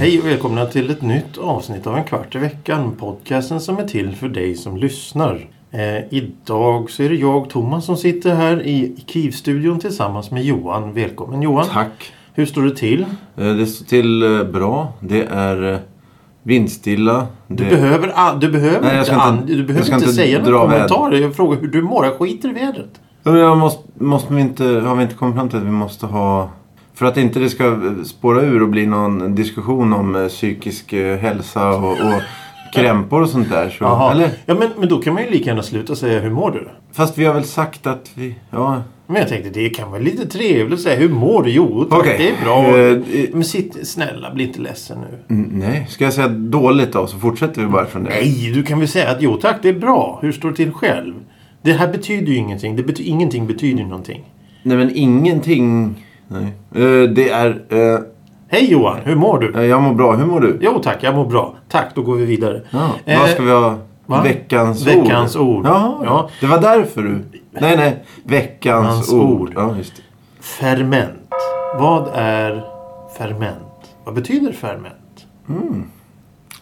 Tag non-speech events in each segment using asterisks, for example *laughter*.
Hej och välkomna till ett nytt avsnitt av En kvart i veckan. Podcasten som är till för dig som lyssnar. Eh, idag så är det jag, Thomas, som sitter här i Kivstudion tillsammans med Johan. Välkommen Johan. Tack. Hur står det till? Eh, Det står till eh, bra. Det är eh, vindstilla. Du Det... behöver, du behöver Nej, inte, an- du behöver inte, inte säga några kommentarer. Jag frågar hur du mår. Jag skiter i vädret. Jag måste, måste vi inte, har vi inte kommit fram till att vi måste ha... För att inte det ska spåra ur och bli någon diskussion om psykisk hälsa och, och krämpor och sånt där. Så, eller? Ja, men, men då kan man ju lika gärna sluta säga hur mår du? Fast vi har väl sagt att vi... Ja, Men jag tänkte det kan vara lite trevligt att säga hur mår du? Jo, tack, Okej. det är bra. Eh. Men sitt, snälla, bli inte ledsen nu. mm, nej. Ska jag säga dåligt då så fortsätter vi bara från det? Nej, du kan väl säga att jo tack, det är bra. Hur står det till själv? Det här betyder ju ingenting. Det bety ingenting betyder ju någonting. Nej men ingenting... Nej. Eh, det är... eh, Hej Johan, hur mår du? jag mår bra. Hur mår du? Jo tack, jag mår bra. Tack, då går vi vidare. Ja, Eh, vad ska vi ha? va? Veckans, Veckans ord. Jaha, Ja. Det var därför du... Nej, nej. Veckans Hans ord. ord. Ja. Ferment. Vad är ferment? Vad betyder ferment?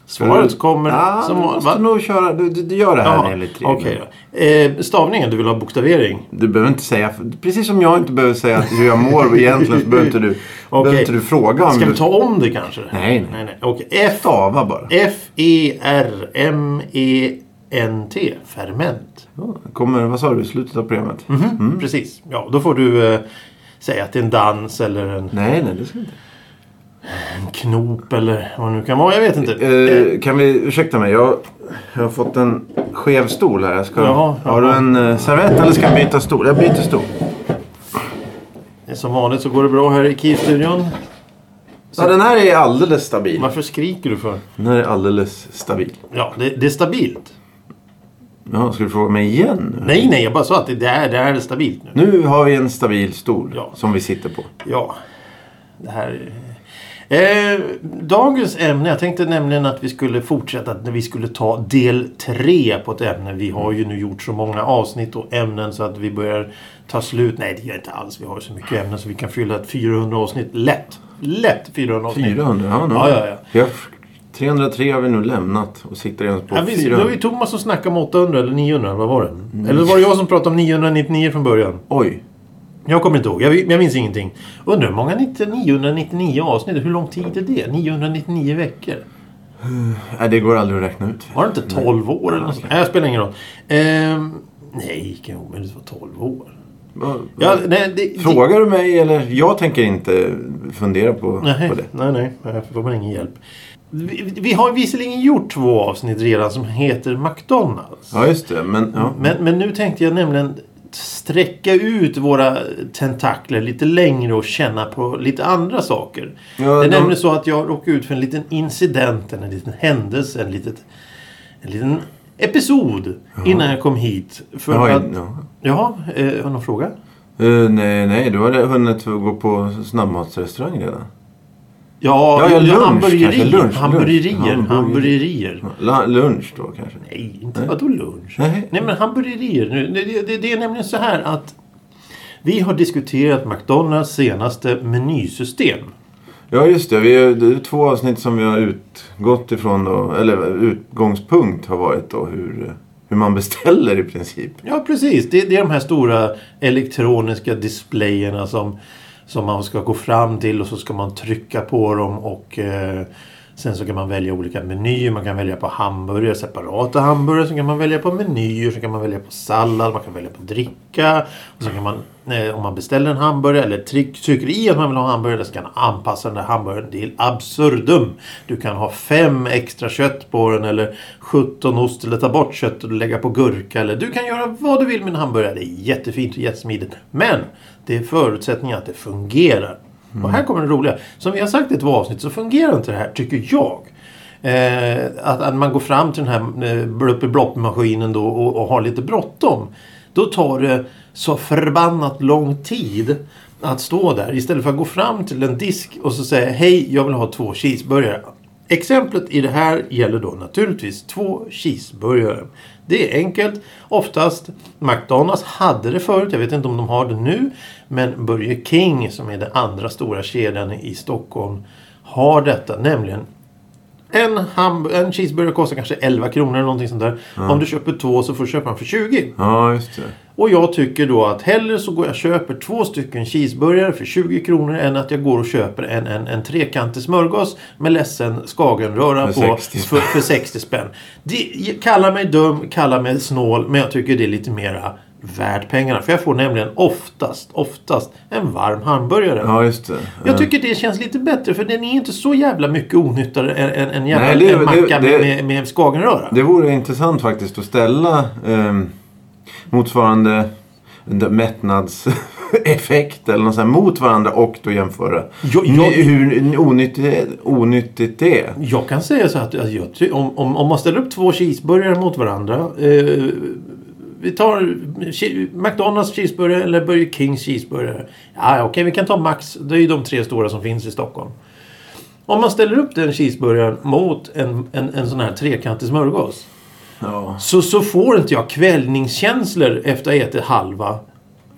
Svaret kommer Ja, som du va? måste nog köra... Du, du, du gör det här Ja, enligt reglerna. Okej då. Eh, stavningen, du vill ha bokstavering? Du behöver inte säga... Precis som jag inte behöver säga hur jag mår egentligen så behöver inte du, *laughs* Okej. behöver inte du fråga om Ska du... vi ta om det kanske? Nej, nej. nej, nej. Okej. F Stava bara. E F-E-R-M-E-N-T. Ferment. Ja, kommer, vad sa du? Slutet av programmet? Mm. Precis. Ja, då får du eh, säga att det är en dans eller en, Nej, nej, det ska inte. En knop eller vad det nu kan vara. Jag vet inte. Eh, kan vi... Ursäkta mig. Jag, jag har fått en skev stol här. Jag ska, Jaha, har du jaha. en eh, servett eller ska jag byta stol? Jag byter stol. Som vanligt så går det bra här i Key-studion. Ja, den här är alldeles stabil. Varför skriker du för? Den här är alldeles stabil. Ja, det, det är stabilt. Ja, ska du fråga mig igen? Nej, nej, jag bara sa att det, det, är, det här är stabilt nu. Nu har vi en stabil stol Ja. som vi sitter på. Ja, det här... Eh, dagens ämne, jag tänkte nämligen att vi skulle fortsätta när vi skulle ta del tre på ett ämne. Vi har ju nu gjort så många avsnitt och ämnen så att vi börjar ta slut. Nej, det gör inte alls. Vi har så mycket ämnen så vi kan fylla ett 400 avsnitt lätt. Lätt 400 avsnitt. 400, ja, nu. Ja, ja, ja. Vi har, 303 har vi nu lämnat och siktar ens på Ja, visst, det 400. var ju Thomas som snackade om 800 eller 900. Vad var det? Mm. Eller var det jag som pratade om 999 från början? Oj. Jag kommer inte ihåg. Jag, jag minns ingenting. Undrar hur många 999 avsnitt? Hur lång tid är det? 999 veckor? *sighs* Nej, det går aldrig att räkna ut. Var det inte 12 år eller något? Nej, jag spelar ingen roll. Ehm, nej, det kan omöjligt vara 12 år. Ja, nej, det, Frågar du mig eller? Jag tänker inte fundera på, Nej, på det. nej, nej. Här får man ingen hjälp. Vi, vi har visserligen gjort två avsnitt redan som heter McDonalds. Ja, just det. Men, ja. Men, men nu tänkte jag nämligen sträcka ut våra tentakler lite längre och känna på lite andra saker. Ja, det är de- nämligen så att jag råkade ut för en liten incident, en liten händelse, en, litet, en liten episod innan jag kom hit. För Jaha, att, ja. Jaha, eh, har du någon fråga? Eh, nej, nej, du har hunnit gå på snabbmatsrestaurang redan. Ja, Ja, lunch hamburgerier. kanske, lunch, hamburgerier. lunch. Hamburgerier. La, lunch då kanske? Nej, inte vadå lunch? Nej. Nej, men hamburgerier. Nu, det, det, det är nämligen så här att vi har diskuterat McDonalds senaste menysystem. Ja, just det. Vi, det är två avsnitt som vi har utgått ifrån då. Eller utgångspunkt har varit då hur, hur man beställer i princip. Ja, precis. Det, det är de här stora elektroniska displayerna som, som man ska gå fram till och så ska man trycka på dem och eh, sen så kan man välja olika menyer. Man kan välja på hamburgare, separata hamburgare. Så kan man välja på menyer, så kan man välja på sallad, man kan välja på dricka. Och så kan man, eh, om man beställer en hamburgare eller tryck, trycker i att man vill ha en hamburgare så kan man anpassa den där hamburgaren till absurdum. Du kan ha fem extra kött på den eller 17 ost eller ta bort köttet och lägga på gurka. Eller du kan göra vad du vill med en hamburgare. Det är jättefint och jättesmidigt. Men det är förutsättningen att det fungerar. Och här kommer det roliga. Som vi har sagt i två avsnitt så fungerar inte det här, tycker jag. Eh, att, att man går fram till den här eh, blupp-blopp-maskinen då och, och har lite bråttom. Då tar det så förbannat lång tid att stå där istället för att gå fram till en disk och så säga hej, jag vill ha två cheeseburgare. Exemplet i det här gäller då naturligtvis två cheeseburgare. Det är enkelt. Oftast McDonalds hade det förut. Jag vet inte om de har det nu. Men Burger King som är den andra stora kedjan i Stockholm har detta. Nämligen en, ham- en cheeseburgare kostar kanske 11 kronor eller någonting sånt där. Om du köper två så får du köpa den för 20. Ja, just det. Och jag tycker då att hellre så går jag och köper två stycken cheeseburgare för 20 kronor än att jag går och köper en, en, en trekantig smörgås med ledsen skagenröra på 60 för, för 60 spänn. Det, kalla mig dum, kalla mig snål, men jag tycker det är lite mera värt pengarna. För jag får nämligen oftast, oftast en varm hamburgare. Ja, just det. Jag tycker det känns lite bättre för den är inte så jävla mycket onyttare än en, en jävla Nej, det- en macka det- det- med, med skagenröra. Det vore intressant faktiskt att ställa eh, motsvarande mättnadseffekt eller något sånt mot varandra och då jämföra jag- Ni- hur onyttigt, onyttigt det är. Jag kan säga så att att jag, om, om, om man ställer upp två cheeseburgare mot varandra. Eh, vi tar McDonalds cheeseburgare eller Burger Kings cheeseburgare. Ja, okej, vi kan ta Max. Det är ju de tre stora som finns i Stockholm. Om man ställer upp den cheeseburgaren mot en, en, en sån här trekantig smörgås. Ja. Så, så får inte jag kvällningskänslor efter att ha ätit halva.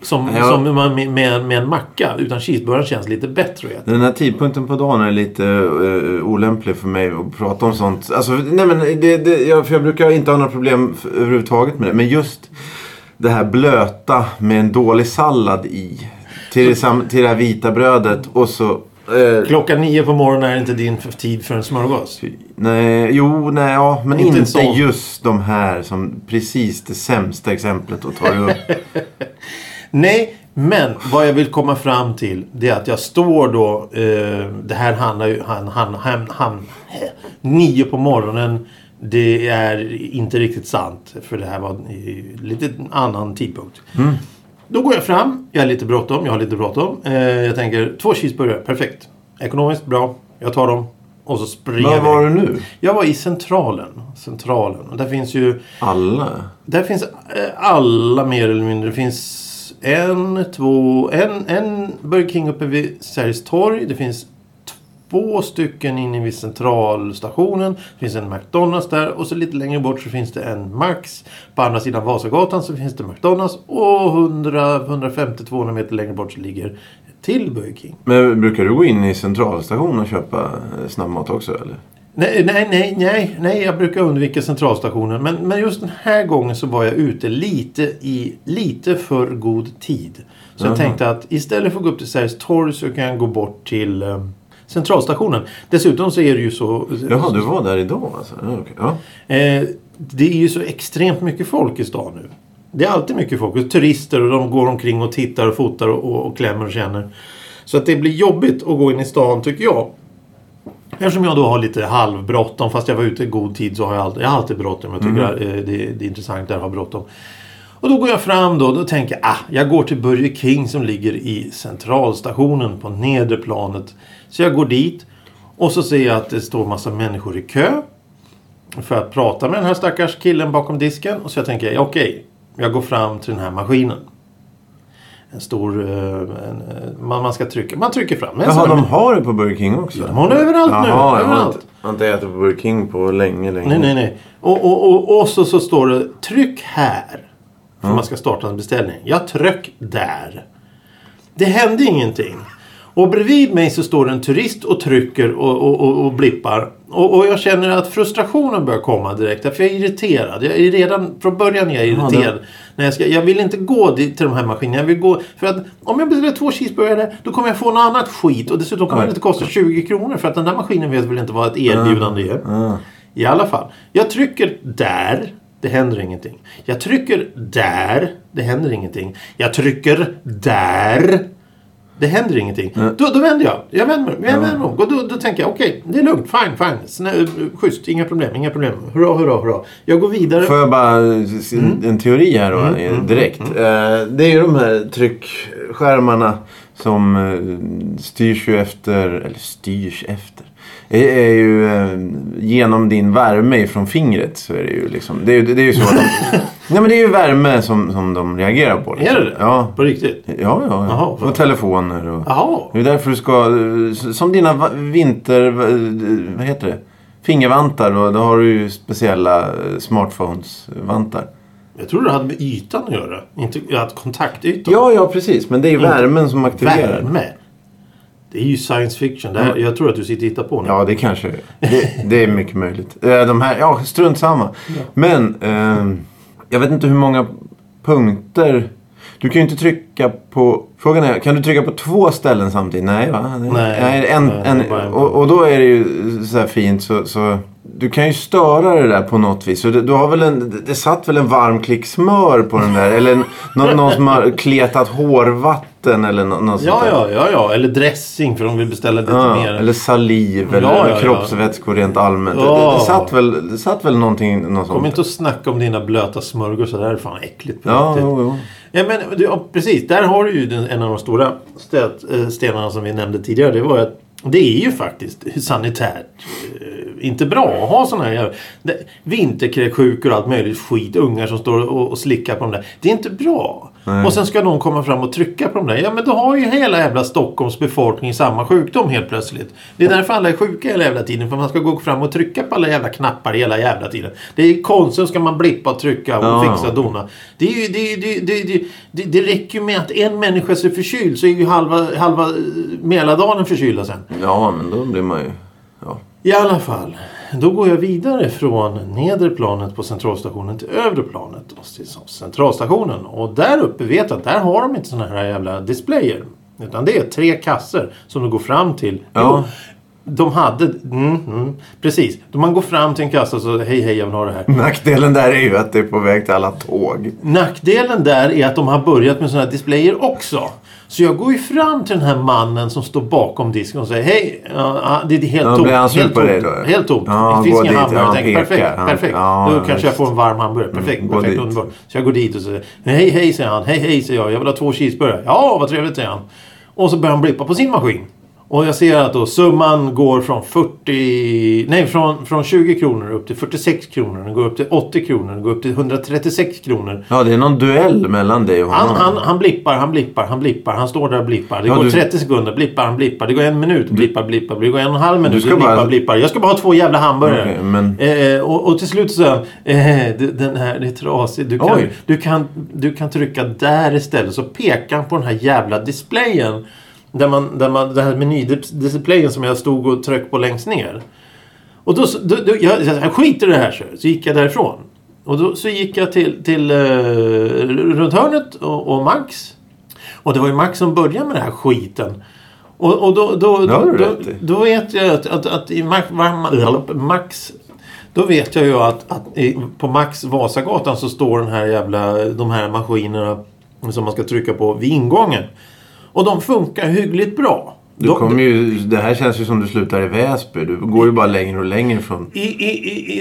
Som, Ja. som med, med, med en macka. Utan cheeseburgaren känns lite bättre. Den här tidpunkten på dagen är lite uh, olämplig för mig att prata om sånt. Alltså, nej men det, det, jag, för jag brukar inte ha några problem överhuvudtaget med det. Men just det här blöta med en dålig sallad i. Till det, sam, till det här vita brödet och så... eh, Klockan nio på morgonen är inte din tid för en smörgås. Nej, jo, nej, ja, men Inte inte, just de här som precis det sämsta exemplet att ta upp. *laughs* Nej, men vad jag vill komma fram till det är att jag står då. Eh, det här handlar ju... Han, han, han, han, nio på morgonen. Det är inte riktigt sant. För det här var i lite annan tidpunkt. Då går jag fram. Jag är lite bråttom. Jag har lite bråttom. Eh, jag tänker två cheeseburgare. Perfekt. Ekonomiskt bra. Jag tar dem. Och så springer Var var du nu? Jag var i Centralen. Centralen. Och där finns ju... Alla? Där finns eh, alla mer eller mindre. Det finns en, två, en, en Burger King uppe vid Sergels torg. Det finns två stycken inne vid centralstationen. Det finns en McDonalds där och så lite längre bort så finns det en Max. På andra sidan Vasagatan så finns det McDonalds och 100-150-200 meter längre bort så ligger till Burger King. Men brukar du gå in i centralstationen och köpa eh, snabbmat också eller? Nej, nej, nej, nej, nej, jag brukar undvika centralstationen. Men, men just den här gången så var jag ute lite i lite för god tid. Så jag tänkte att istället för att gå upp till Sergels torg så kan jag gå bort till eh, centralstationen. Dessutom så är det ju så... Jaha, du var där idag alltså? Ja, okej. ja. Eh, det är ju så extremt mycket folk i stan nu. Det är alltid mycket folk. Och turister och de går omkring och tittar och fotar och, och, och klämmer och känner. Så att det blir jobbigt att gå in i stan tycker jag. Eftersom jag då har lite halvbråttom. Fast jag var ute i god tid så har jag alltid, jag har alltid bråttom. Jag tycker eh, det, det är intressant att ha bråttom. Och då går jag fram då. Då tänker jag ah, jag går till Burger King som ligger i centralstationen på nedre planet. Så jag går dit. Och så ser jag att det står massa människor i kö. För att prata med den här stackars killen bakom disken. Och så jag tänker ja, okej. jag går fram till den här maskinen. En stor... eh, en, eh, man, man ska trycka. Man trycker fram. Jaha, de har det på Burger King också? De har det överallt nu. Jaha, jag har Överallt. inte, jag har inte ätit på Burger King på länge, länge. Nej, nej, nej. Och, och, och, och så, så står det tryck här. För man ska starta en beställning. Jag tryck där. Det hände ingenting. Och bredvid mig så står en turist och trycker och, och, och, och blippar. Och, och jag känner att frustrationen börjar komma direkt. För jag är irriterad. Jag är redan från början är jag Ja, irriterad. När jag, ska, jag vill inte gå till de här maskinerna. Jag vill gå, för att om jag beställer två cheeseburgare då kommer jag få något annat skit. Och dessutom kommer Ja. det inte kosta 20 kronor. För att den där maskinen vet väl inte vad ett erbjudande är. Ah. I alla fall. Jag trycker där. Det händer ingenting. Jag trycker där. Det händer ingenting. Jag trycker där. Det händer ingenting. Då, då vänder jag. Jag vänder mig. Jag vänder mig om. Och då, då tänker jag okej, det är lugnt. Fine, fine. Snä, schysst. Inga problem. Inga problem. Hurra, hurra, hurra. Jag går vidare. Får jag bara Mm. en teori här då eh, direkt. Eh, Det är ju de här tryckskärmarna som eh, styrs ju efter, eller styrs efter. Är, är ju eh, genom din värme från fingret så är det ju liksom. Det är, ju- det är ju så att de, *laughs* Nej men det är ju värme som, som de reagerar på. liksom. Är det det? Ja. På riktigt? Ja, ja. ja. Jaha, och telefoner och... Jaha. Det är därför du ska... Som dina vinter... Vad heter det? Fingervantar. Och då har du ju speciella eh, smartphones-vantar. Jag tror det hade med ytan att göra. Inte att kontaktytan. Ja, ja precis. Men det är ju Inte värmen som aktiverar. Värme. Det är ju science fiction. Här, jag tror att du sitter och hittar på nu. Ja, det kanske det, det är mycket möjligt. Eh, De här, ja, strunt samma. Men eh, jag vet inte hur många punkter... Du kan ju inte trycka på... Frågan är, kan du trycka på två ställen samtidigt? Nej, va? Nej. Nej, en, en och, och då är det ju så här fint så... så du kan ju störa det där på något vis. Så det, du har väl en, det satt väl en varm klick smör på den där? Eller någon, någon som har kletat hårvatten eller nå- något Ja, sånt där. ja, ja, ja. Eller dressing för de vill beställa lite Ja, mer. eller saliv eller Ja, ja, ja. kroppsvätskor rent allmänt. Det, det, det, satt väl, det satt väl någonting något Kom sånt. inte och snacka om dina blöta smörgåsar. Det här är fan äckligt på Ja, riktigt. jo, jo. Ja, men, ja, precis. Där har du ju den, en av de stora stät, eh, stenarna som vi nämnde tidigare. Det var att det är ju faktiskt sanitärt eh, inte bra att ha sådana här vinterkräksjukor och allt möjligt skit. Ungar som står och, och slickar på dem där. Det är inte bra. Nej. Och sen ska någon komma fram och trycka på dem där. Ja men då har ju hela jävla Stockholms befolkning samma sjukdom helt plötsligt. Det är därför alla är sjuka hela jävla tiden. För man ska gå fram och trycka på alla jävla knappar hela jävla tiden. Det är konstigt ska man blippa och trycka och Ja. fixa och dona. Det, är ju, det, det, det, det, det, det räcker ju med att en människa är förkyld så är ju halva, halva Mälardalen förkylda sen. Ja, men då blir man ju... I alla fall. Då går jag vidare från nedre planet på centralstationen till övre planet. Och till centralstationen. Och där uppe vet jag att där har de inte såna här jävla displayer. Utan det är tre kasser som du går fram till. Ja. Jo, de hade... Mm, mm, precis. Då man går fram till en kassa så hej hej jag vill ha det här. Nackdelen där är ju att det är på väg till alla tåg. Nackdelen där är att de har börjat med såna här displayer också. Så jag går ju fram till den här mannen som står bakom disken och säger hej. ja, det är helt Ja, tomt. blir han sur helt på tomt. dig då? Helt tomt. Ja, det finns ingen hamburgare. ja, Jag tänker perfekt. Perfekt. ja, då kanske jag får en varm hamburgare. Perfekt. Mm, perfekt underbart. Så jag går dit och säger hej hej säger han. Hej hej säger jag. Jag vill ha två cheeseburgare. Ja vad trevligt säger han. Och så börjar han blippa på sin maskin. Och jag ser att då summan går från 40... Nej, från, från 20 kronor upp till 46 kronor. Den går upp till 80 kronor. Den går upp till 136 kronor. Ja, det är någon duell mellan dig och Han, honom. han, han blippar, han blippar, han blippar. Han står där och blippar. Det Ja, går du- 30 sekunder. Blippar, han blippar. Det går en minut. Blippar, blippar. Det går en och en halv minut. Blippar, bara- blippar. Jag ska bara ha två jävla hamburgare. Okej, men- eh, och, och till slut så... Eh, den här, det är trasigt. Du kan, Oj. du, kan, du kan trycka där istället. Så pekar han på den här jävla displayen. Där man, där man, den här menydisplayen som jag stod och tryckte på längst ner. Och då, då, då jag, jag skiter i det här så. Så gick jag därifrån. Och då så gick jag till, till eh, runt hörnet och, och Max. Och det var ju Max som började med den här skiten. Och, och då, då, då, då, i. då vet jag att, att, att i Max, Max då vet jag ju att, att på Max Vasagatan så står den här jävla, de här maskinerna som man ska trycka på vid ingången. Och de funkar hyggligt bra. Du De- kommer ju, det här känns ju som du slutar i Väsby. Du går ju bara längre och längre från... I, i,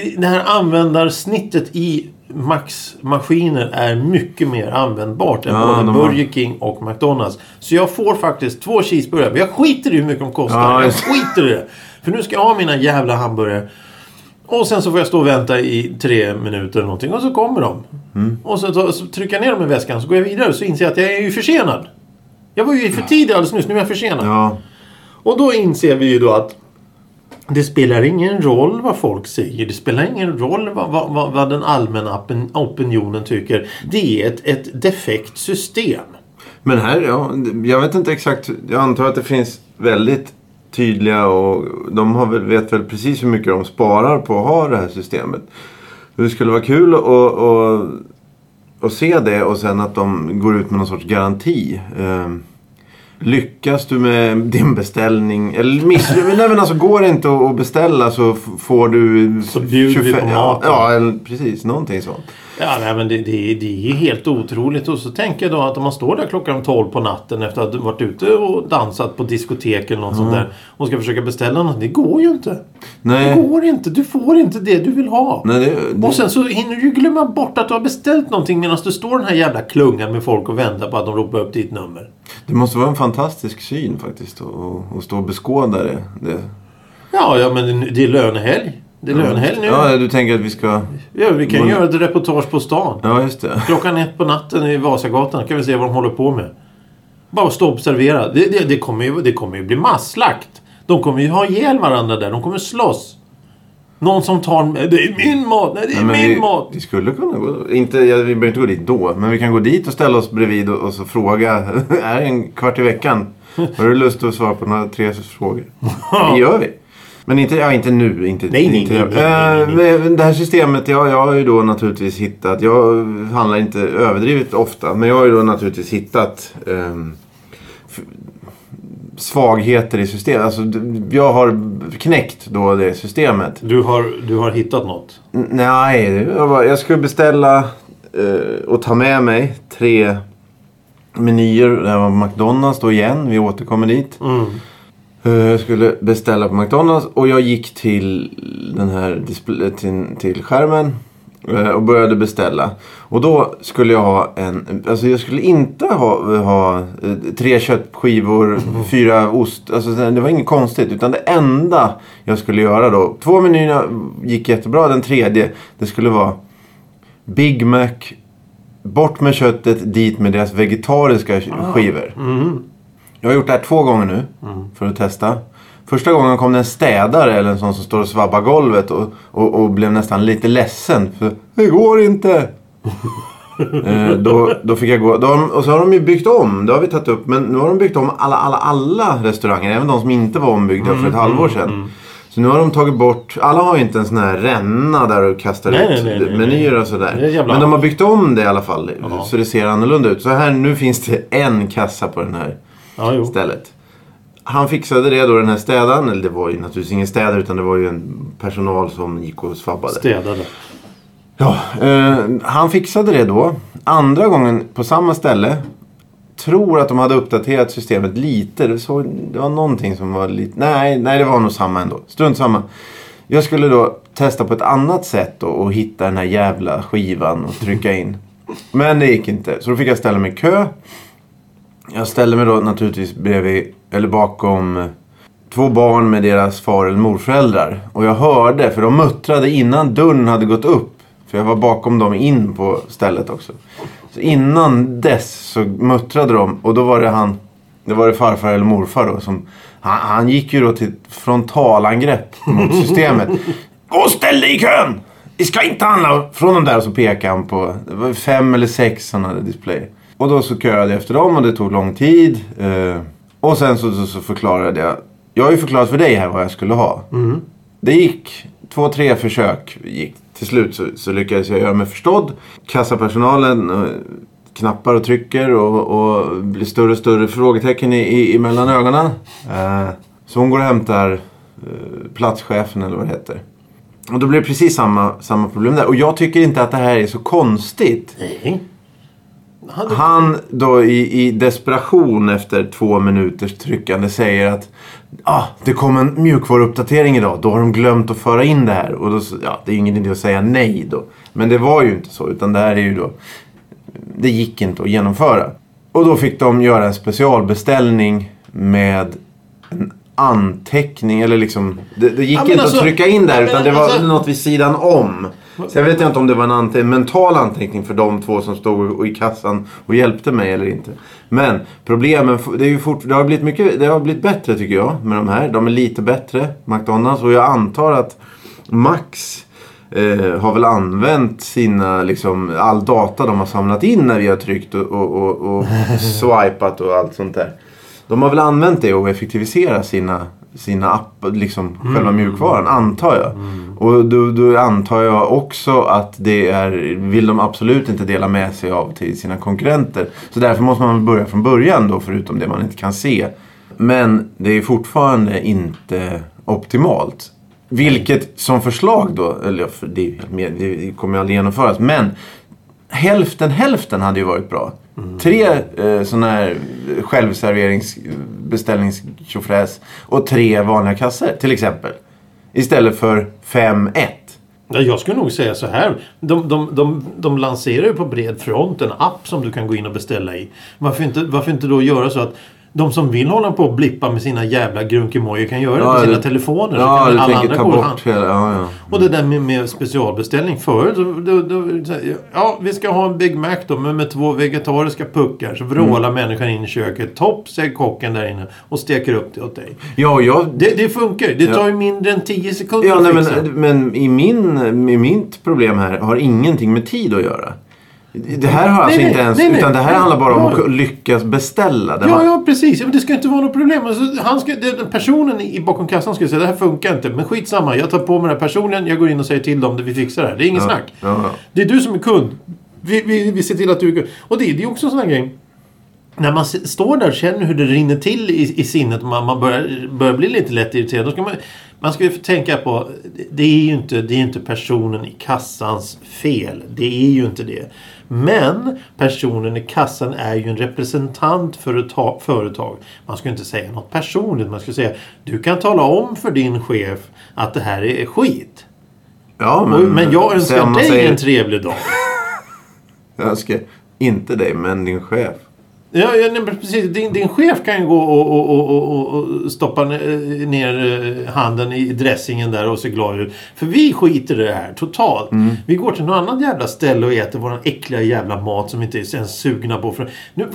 i, det här användarsnittet i Max-maskiner är mycket mer användbart än Ja, både de har- Burger King och McDonalds. Så jag får faktiskt två cheeseburgare. Men jag skiter i hur mycket de kostar. Ja, jag skiter i det. För nu ska jag ha mina jävla hamburgare. Och sen så får jag stå och vänta i tre minuter eller någonting. Och så kommer de. Mm. Och så, så, så trycker jag ner dem i väskan. Så går jag vidare. Så inser jag att jag är ju försenad. Jag var ju för tidig alldeles nyss. Nu är jag försenad. Ja, Och då inser vi ju då att det spelar ingen roll vad folk säger. Det spelar ingen roll vad, vad, vad, vad den allmänna opinionen tycker. Det är ett, ett defekt system. men här, ja, jag vet inte exakt. Jag antar att det finns väldigt tydliga och de har väl, vet väl precis hur mycket de sparar på att ha det här systemet. Det skulle vara kul att, att, att se det och sen att de går ut med någon sorts garanti. Ehm, Lyckas du med din beställning? Eller miss... Nej men alltså går det inte att beställa så får du... Så bjuder vi på ja, maten. ja, eller precis. Någonting sånt. Ja, nej, men det, det, det är helt otroligt. Och så tänker jag då att om man står där klockan 12 på natten efter att ha varit ute och dansat på diskotek eller något sånt där. Och ska försöka beställa något. Det går ju inte. Nej. Det går inte. Du får inte det du vill ha. Nej, det, Och sen så hinner du glömma bort att du har beställt någonting medan du står den här jävla klungan med folk och väntar på att de ropar upp ditt nummer. Det måste vara en fantastisk syn faktiskt. att- stå och beskåda det. det. Ja, ja men det är lönehelg. Det är lönhelg nu. Ja, du tänker att vi ska... Ja, vi kan göra ett reportage på stan. Ja, just det. Klockan ett på natten i Vasagatan kan vi se vad de håller på med. Bara stå och observera. Det, det, det, kommer ju, det kommer ju bli masslakt. De kommer ju ha ihjäl varandra där. De kommer slåss. Någon som tar... Det är min mat! Nej, det är men min vi, mat! vi skulle kunna gå... Inte, ja, vi behöver inte gå dit då. Men vi kan gå dit och ställa oss bredvid och, och så fråga. *laughs* är det en kvart i veckan? Har du lust att svara på några tre frågor? Det gör vi. Men inte, ja, inte nu. Inte, Nej, nej, inte, nej, nej, nej, nej. Eh, Det här systemet, ja, jag har ju då naturligtvis hittat. Jag handlar inte överdrivet ofta. Men jag har ju då naturligtvis hittat f- svagheter i systemet. Alltså, jag har knäckt då det systemet. Du har, du har hittat något. N- Nej, jag skulle beställa eh, och ta med mig tre menyer. Det här var McDonalds då igen. Vi återkommer dit. Mm. Eh, Jag skulle beställa på McDonalds och jag gick till den här till, till skärmen eh, och började beställa. Och då skulle jag ha en, alltså jag skulle inte ha, ha eh, tre köttskivor, fyra ost, alltså det var inget konstigt. Utan det enda jag skulle göra då, två menyerna gick jättebra, den tredje det skulle vara Big Mac, bort med köttet, dit med deras vegetariska skivor. Mm. Jag har gjort det här två gånger nu för att testa. Första gången kom det en städare eller en sån som står och svabbar golvet och, och, och blev nästan lite ledsen. För det går inte. *laughs* eh, då, då fick jag gå. De, och så har de ju byggt om. Det har vi tagit upp. Men nu har de byggt om alla, alla, alla restauranger. Även de som inte var ombyggda för ett halvår sedan. Så nu har de tagit bort. Alla har ju inte en sån här ränna där och kastar Nej, ut nej, nej, menyer och sådär. Men de har byggt om det i alla fall. Ja. Så det ser annorlunda ut. Så här nu finns det en kassa på den här Ja, stället. Han fixade det då, den här städaren. Eller det var ju naturligtvis ingen städare utan det var ju en personal som gick och svabbade. Städade. Ja, eh, han fixade det då. Andra gången på samma ställe. Tror att de hade uppdaterat systemet lite. Det, så, det var någonting som var lite... Nej, nej, det var nog samma ändå. Strunt samma. Jag skulle då testa på ett annat sätt då, och hitta den här jävla skivan och trycka in. Men det gick inte. Så då fick jag ställa mig i kö. Jag ställde mig då naturligtvis bredvid, eller bakom två barn med deras far eller morföräldrar. Och jag hörde, för de muttrade innan dörren hade gått upp. För jag var bakom dem in på stället också. Så innan dess så muttrade de och då var det han, det var det farfar eller morfar då som, han, han gick ju då till frontalangrepp mot systemet. *laughs* Gå och ställ dig i kön! Vi ska inte handla från de där och så pekade han på, det var fem eller sex sådana där display. Och då så köade jag efter dem och det tog lång tid. Eh, och sen så, så, så förklarade jag, jag har ju förklarat för dig här vad jag skulle ha. Det gick två, tre försök. Gick. Till slut så, så lyckades jag göra mig förstådd. Kassapersonalen eh, knappar och trycker och, och blir större och större frågetecken i, i, emellan ögonen. Eh, så hon går och hämtar eh, platschefen eller vad det heter. Och då blir det precis samma, samma problem där. Och jag tycker inte att det här är så konstigt. Nej. Hade... Han då i, i desperation efter två minuters tryckande säger att ah, det kom en mjukvaruuppdatering idag. Då har de glömt att föra in det här. Och då, ja, det är ingen idé att säga nej då. Men det var ju inte så. Utan det här är ju då... Det gick inte att genomföra. Och då fick de göra en specialbeställning med en anteckning. Eller liksom... Det, det gick Ja, inte alltså- att trycka in där. Ja, Utan det var alltså- något vid sidan om. Sen vet jag inte om det var en ante- mental anteckning för de två som stod i kassan och hjälpte mig eller inte. Men problemen, det, är ju fort, det, har blivit mycket, det har blivit bättre tycker jag med de här. De är lite bättre, McDonalds. Och jag antar att Max eh, har väl använt sina, liksom, all data de har samlat in när vi har tryckt och, och, och, och *laughs* swipat och allt sånt där. De har väl använt det och effektivisera sina, sina appar, liksom själva mjukvaran, antar jag. Och då, då antar jag också att det är, vill de absolut inte dela med sig av till sina konkurrenter. Så därför måste man börja från början då, förutom det man inte kan se. Men det är fortfarande inte optimalt. Vilket som förslag då, eller det, är helt med, det kommer aldrig genomföras. Men hälften hälften hade ju varit bra. Tre eh, sådana här självserverings beställningstjofräs och tre vanliga kassor till exempel. Istället för fem ett. Ja, jag skulle nog säga så här. De, de, de, de lanserar ju på bred front en app som du kan gå in och beställa i. Varför inte, varför inte då göra så att de som vill hålla på och blippa med sina jävla grunkemojer kan göra Ja, det på sina telefoner. så Ja, kan du alla tänker andra ta bort handla. hela... Ja, ja. Och det där med, med specialbeställning förut. Då, då, då, så ja, vi ska ha en Big Mac då men med två vegetariska puckar. Så vrålar Mm. människan in i köket. Topp säger kocken där inne och steker upp det åt dig. Ja, jag... Det, det funkar. Det tar ju mindre än 10 sekunder Ja, att nej, fixa. men, men i, min, i mitt problem här har ingenting med tid att göra. Det här har alltså nej, inte ens... nej, nej. utan det här handlar bara om att lyckas beställa. Det Ja, var- ja, precis. Men det ska inte vara något problem. Alltså, han ska, den personen i bakom kassan ska säga det här funkar inte. Men skitsamma. Jag tar på mig det här personligen. Jag går in och säger till dem att vi fixar det här. Det är inget ja, snack. Ja, ja. Det är du som är kund. Vi, vi, vi ser till att du är kund. Och det, det är också en sån här grej. När man står där och känner hur det rinner till i, i sinnet och man, man börjar, börjar bli lite lätt irriterad. Då ska man, man ska ju tänka på, det är ju inte, det är inte personen i kassans fel. Det är ju inte det. Men personen i kassan är ju en representant för ett ta- företag. Man ska inte säga något personligt. Man ska säga, du kan tala om för din chef att det här är skit. ja Men, men jag önskar dig säger- en trevlig dag. *laughs* Jag önskar inte dig, men din chef. Ja, ja precis. Din, din chef kan ju gå och, och, och, och, stoppa ne- ner eh, handen i dressingen där och se glad ut. För vi skiter i det här totalt. Mm. Vi går till något annat jävla ställe och äter våran äckliga jävla mat som vi inte är ens sugna på. För, nu,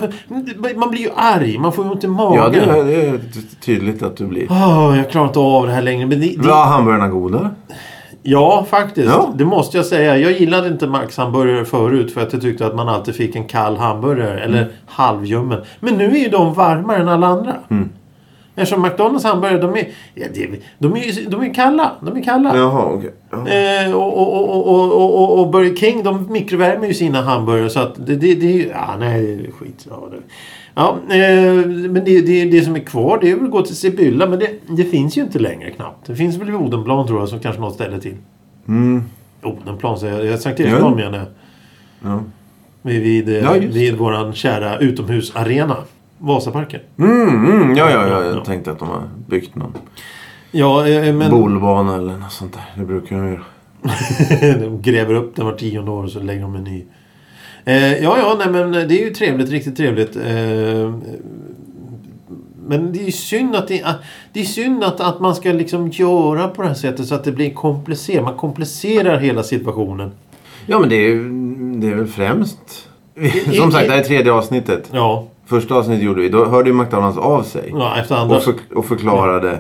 man blir ju arg. Man får ju ont i magen. Ja, det är, det är tydligt att du blir. Åh, jag klarar inte av det här längre. Men det, det, Var hamburgarna goda? Ja, faktiskt. Ja. Det måste jag säga. Jag gillade inte Max hamburgare förut för att jag tyckte att man alltid fick en kall hamburgare. Eller Mm. halvljummen. Men nu är ju de varmare än alla andra. Mm. Eftersom McDonalds hamburgare, de är, ja, det, de är, de är kalla. De är kalla. Jaha, okej. Ja. Eh, och, och, och, och, och, och, och Burger King, de mikrovärmer ju sina hamburgare. Så att det, det, det är ju... Ja, nej, det är skit. Ja, det, ja, eh, men det, det, det som är kvar det är väl att gå till Sibylla. Men det, det finns ju inte längre knappt. Det finns väl i Odenplan tror jag, som kanske något ställe till. Mm. Odenplan säger jag. Jag Sankt Eriksplan menar jag. Ja. Vid, vid, eh, Ja, vid våran kära utomhusarena. Vasaparken. Mm, mm, ja, ja, ja, Ja. jag tänkte att de har byggt någon Ja, eh, men bolbana eller något sånt där. Det brukar de göra. *laughs* de gräver upp den var tionde år och så lägger de en ny. Eh, ja, ja, nej men det är ju trevligt. Riktigt trevligt. Eh, men det är synd att det, att- det är synd att, att man ska liksom göra på det här sättet så att det blir komplicerat. Man komplicerar hela situationen. Ja, men det är, det är väl främst... Som sagt, det här är tredje avsnittet. Ja, Första avsnittet gjorde vi. Då hörde ju McDonalds av sig. ja. Och, för, och förklarade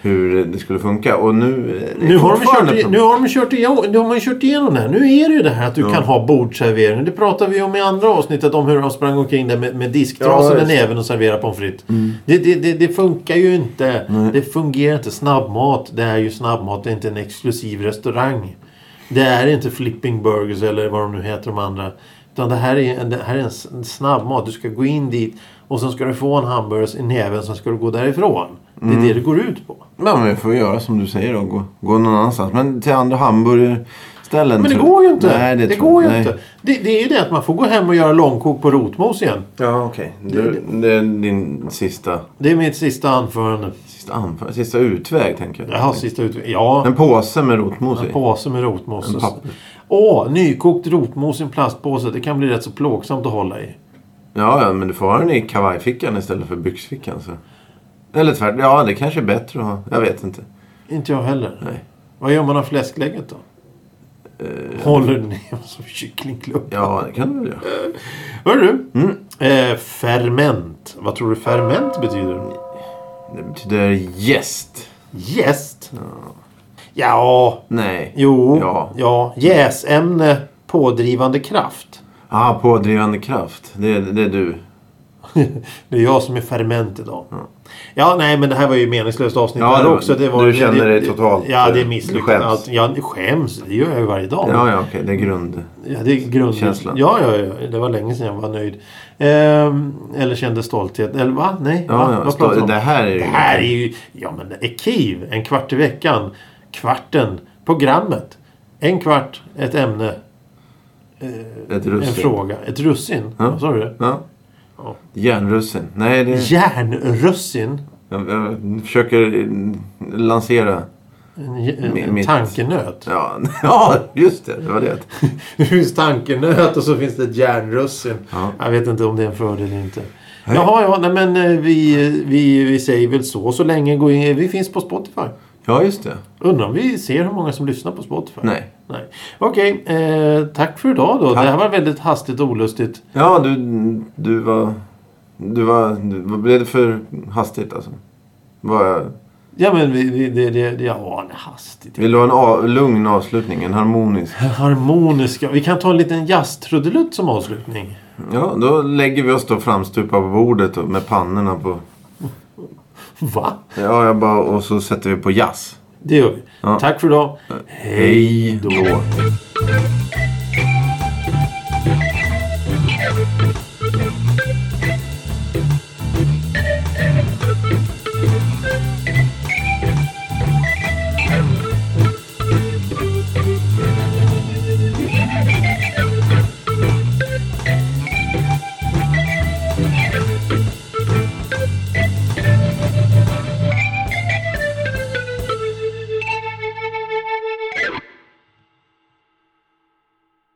hur det skulle funka. Och nu... det Nu har, de kört, nu har de kört igenom, nu har man kört igenom det här. Nu är det ju det här att du Ja. kan ha bordservering. Det pratade vi om i andra avsnittet om hur de sprang omkring där med, med disktrasan Ja, i näven och serverade pommes frites. Det, det, det, det funkar ju inte. Det fungerar inte. Snabbmat, det är ju snabbmat. Det är inte en exklusiv restaurang. Det är inte Flipping Burgers eller vad de nu heter de andra. Utan det här är, det här är en snabbmat. Du ska gå in dit och sen ska du få en hamburgare i näven. Sen ska du gå därifrån. Det är det det går ut på. Ja, men vi får göra som du säger då. Gå, gå någon annanstans. Men till andra hamburgerställen. Men det går ju inte. Nej, det tror- går ju nej. inte. Det, det är ju det att man får gå hem och göra långkok på rotmos igen. Ja, okej. Det, det är din sista, Det är mitt sista anförande. sista, anfall, sista utväg, tänker jag. Har sista ut... Ja, En påse med rotmos en i. påse med rotmos. En papper. Åh, nykokt rotmos i en plastpåse. Det kan bli rätt så plågsamt att hålla i. Ja, ja, men du får ha den i kavajfickan istället för byxfickan. Så. Eller tvärtom. Ja, det kanske är bättre att ha. Jag vet inte. Inte jag heller. Nej. Vad gör man av fläsklägget då? Håller den ner som kycklingklubb. Ja, det kan du väl göra. Hör du? Mm. Eh, ferment. Vad tror du ferment betyder? Det betyder gäst. Jäst? Ja, Nej. jo, Ja. ja. Jäsämne, pådrivande kraft. Ah, pådrivande kraft. Det, det är du. Det är jag som är ferment idag. Ja, nej, men det här var ju meningslöst avsnitt Ja, det- också. Det var, du känner det, dig totalt, Ja, det är eh, misslyckat. Allt, ja, skäms. Det gör jag ju varje dag. Ja, ja, okej. Det är grund. Ja, det är grund... Känslan. Ja, ja, ja. Det var länge sedan jag var nöjd. Ehm, eller kände stolthet. Eller va? Nej. Ja, va? ja. Vad det här är ju... Det här är ju... Ja, men det är KIV. En kvart i veckan. Kvarten. Programmet. En kvart. Ett ämne. Ett En fråga. Ett russin. Ja. Vad sa du? Ja. Ja. Järnrussin. Nej, det... Järnrussin. Jag, jag försöker eh, lansera... En, en, Mi- en mitt- tankenöt. Ja, *laughs* ja, just det. Det var det. *laughs* Det finns tankenöt och så finns det ett järnrussin. Ja. Jag vet inte om det är en fördel eller inte. Hej. Jaha, ja, nej, men eh, vi, vi, vi säger väl så. Så länge går in, vi finns på Spotify. Ja, just det. Undrar om vi ser hur många som lyssnar på Spotify? Nej. Nej. Okej, eh, tack för idag då. Tack. Det här var väldigt hastigt och olustigt. Ja, du, du var... Du var... Du, blev det för hastigt alltså? Var, Ja, men vi, vi, det, det, det ja, hastigt. vill du ha en a, lugn avslutning? En harmonisk? *laughs* Harmoniska. Vi kan ta en liten jazztrudelutt som avslutning. Ja, då lägger vi oss då framstupa på bordet med pannorna på... Va? Ja, jag bara, och så sätter vi på jazz. Det gör vi. Ja. Tack för idag. Hej då.